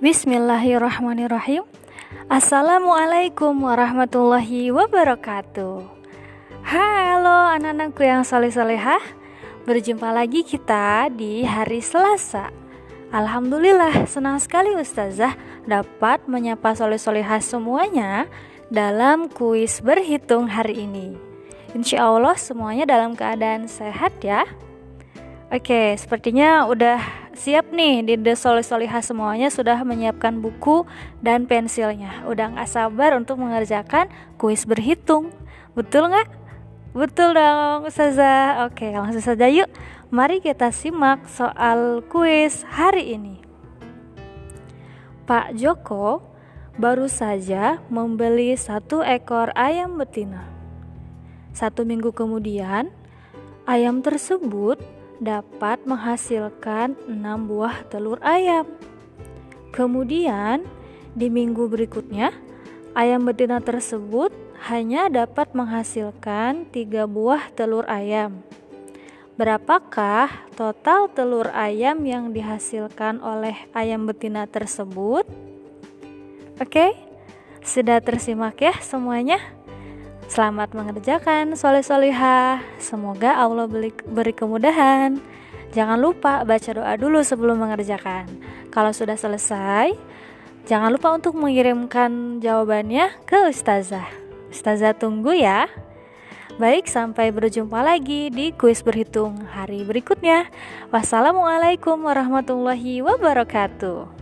Bismillahirrahmanirrahim. Assalamualaikum warahmatullahi wabarakatuh. Halo anak-anakku yang soleh-solehah Berjumpa lagi kita di hari Selasa. Alhamdulillah senang sekali Ustazah dapat menyapa soleh-solehah semuanya dalam kuis berhitung hari ini. Insya Allah semuanya dalam keadaan sehat ya. Oke, sepertinya udah siap nih di The Solih Solihah semuanya sudah menyiapkan buku dan pensilnya. Udah gak sabar untuk mengerjakan kuis berhitung. Betul nggak? Betul dong, Ustazah. Oke, langsung saja yuk. Mari kita simak soal kuis hari ini. Pak Joko baru saja membeli satu ekor ayam betina. Satu minggu kemudian, ayam tersebut dapat menghasilkan 6 buah telur ayam. Kemudian, di minggu berikutnya, ayam betina tersebut hanya dapat menghasilkan 3 buah telur ayam. Berapakah total telur ayam yang dihasilkan oleh ayam betina tersebut? Oke, sudah tersimak ya semuanya? Selamat mengerjakan soleh solihah. Semoga Allah beri kemudahan. Jangan lupa baca doa dulu sebelum mengerjakan. Kalau sudah selesai, jangan lupa untuk mengirimkan jawabannya ke Ustazah. Ustazah tunggu ya. Baik, sampai berjumpa lagi di kuis berhitung hari berikutnya. Wassalamualaikum warahmatullahi wabarakatuh.